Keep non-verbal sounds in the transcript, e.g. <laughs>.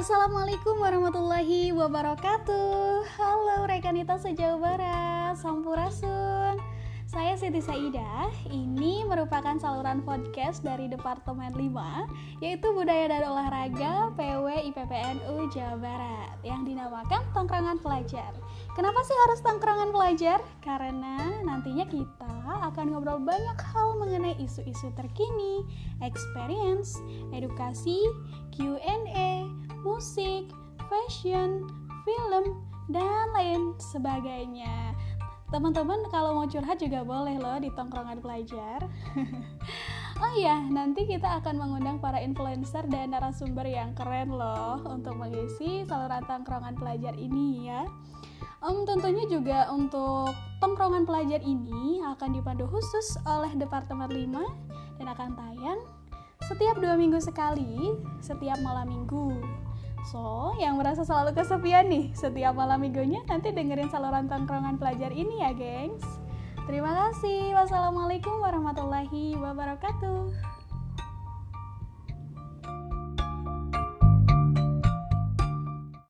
Assalamualaikum warahmatullahi wabarakatuh. Halo rekanita sejauh barat Sampurasun. Saya Siti Saidah Ini merupakan saluran podcast dari Departemen 5 Yaitu Budaya dan Olahraga PW IPPNU Jawa Barat Yang dinamakan Tongkrongan Pelajar. Kenapa sih harus tongkrongan pelajar? Karena nantinya kita akan ngobrol banyak hal mengenai isu-isu terkini, experience, edukasi, Q&A, fashion, film, dan lain sebagainya. Teman-teman kalau mau curhat juga boleh loh di tongkrongan pelajar. <laughs> oh iya, nanti kita akan mengundang para influencer dan narasumber yang keren loh untuk mengisi saluran tongkrongan pelajar ini ya. Um, tentunya juga untuk tongkrongan pelajar ini akan dipandu khusus oleh Departemen 5 dan akan tayang setiap dua minggu sekali, setiap malam minggu. So, yang merasa selalu kesepian nih setiap malam minggunya nanti dengerin saluran tongkrongan pelajar ini ya, gengs. Terima kasih. Wassalamualaikum warahmatullahi wabarakatuh.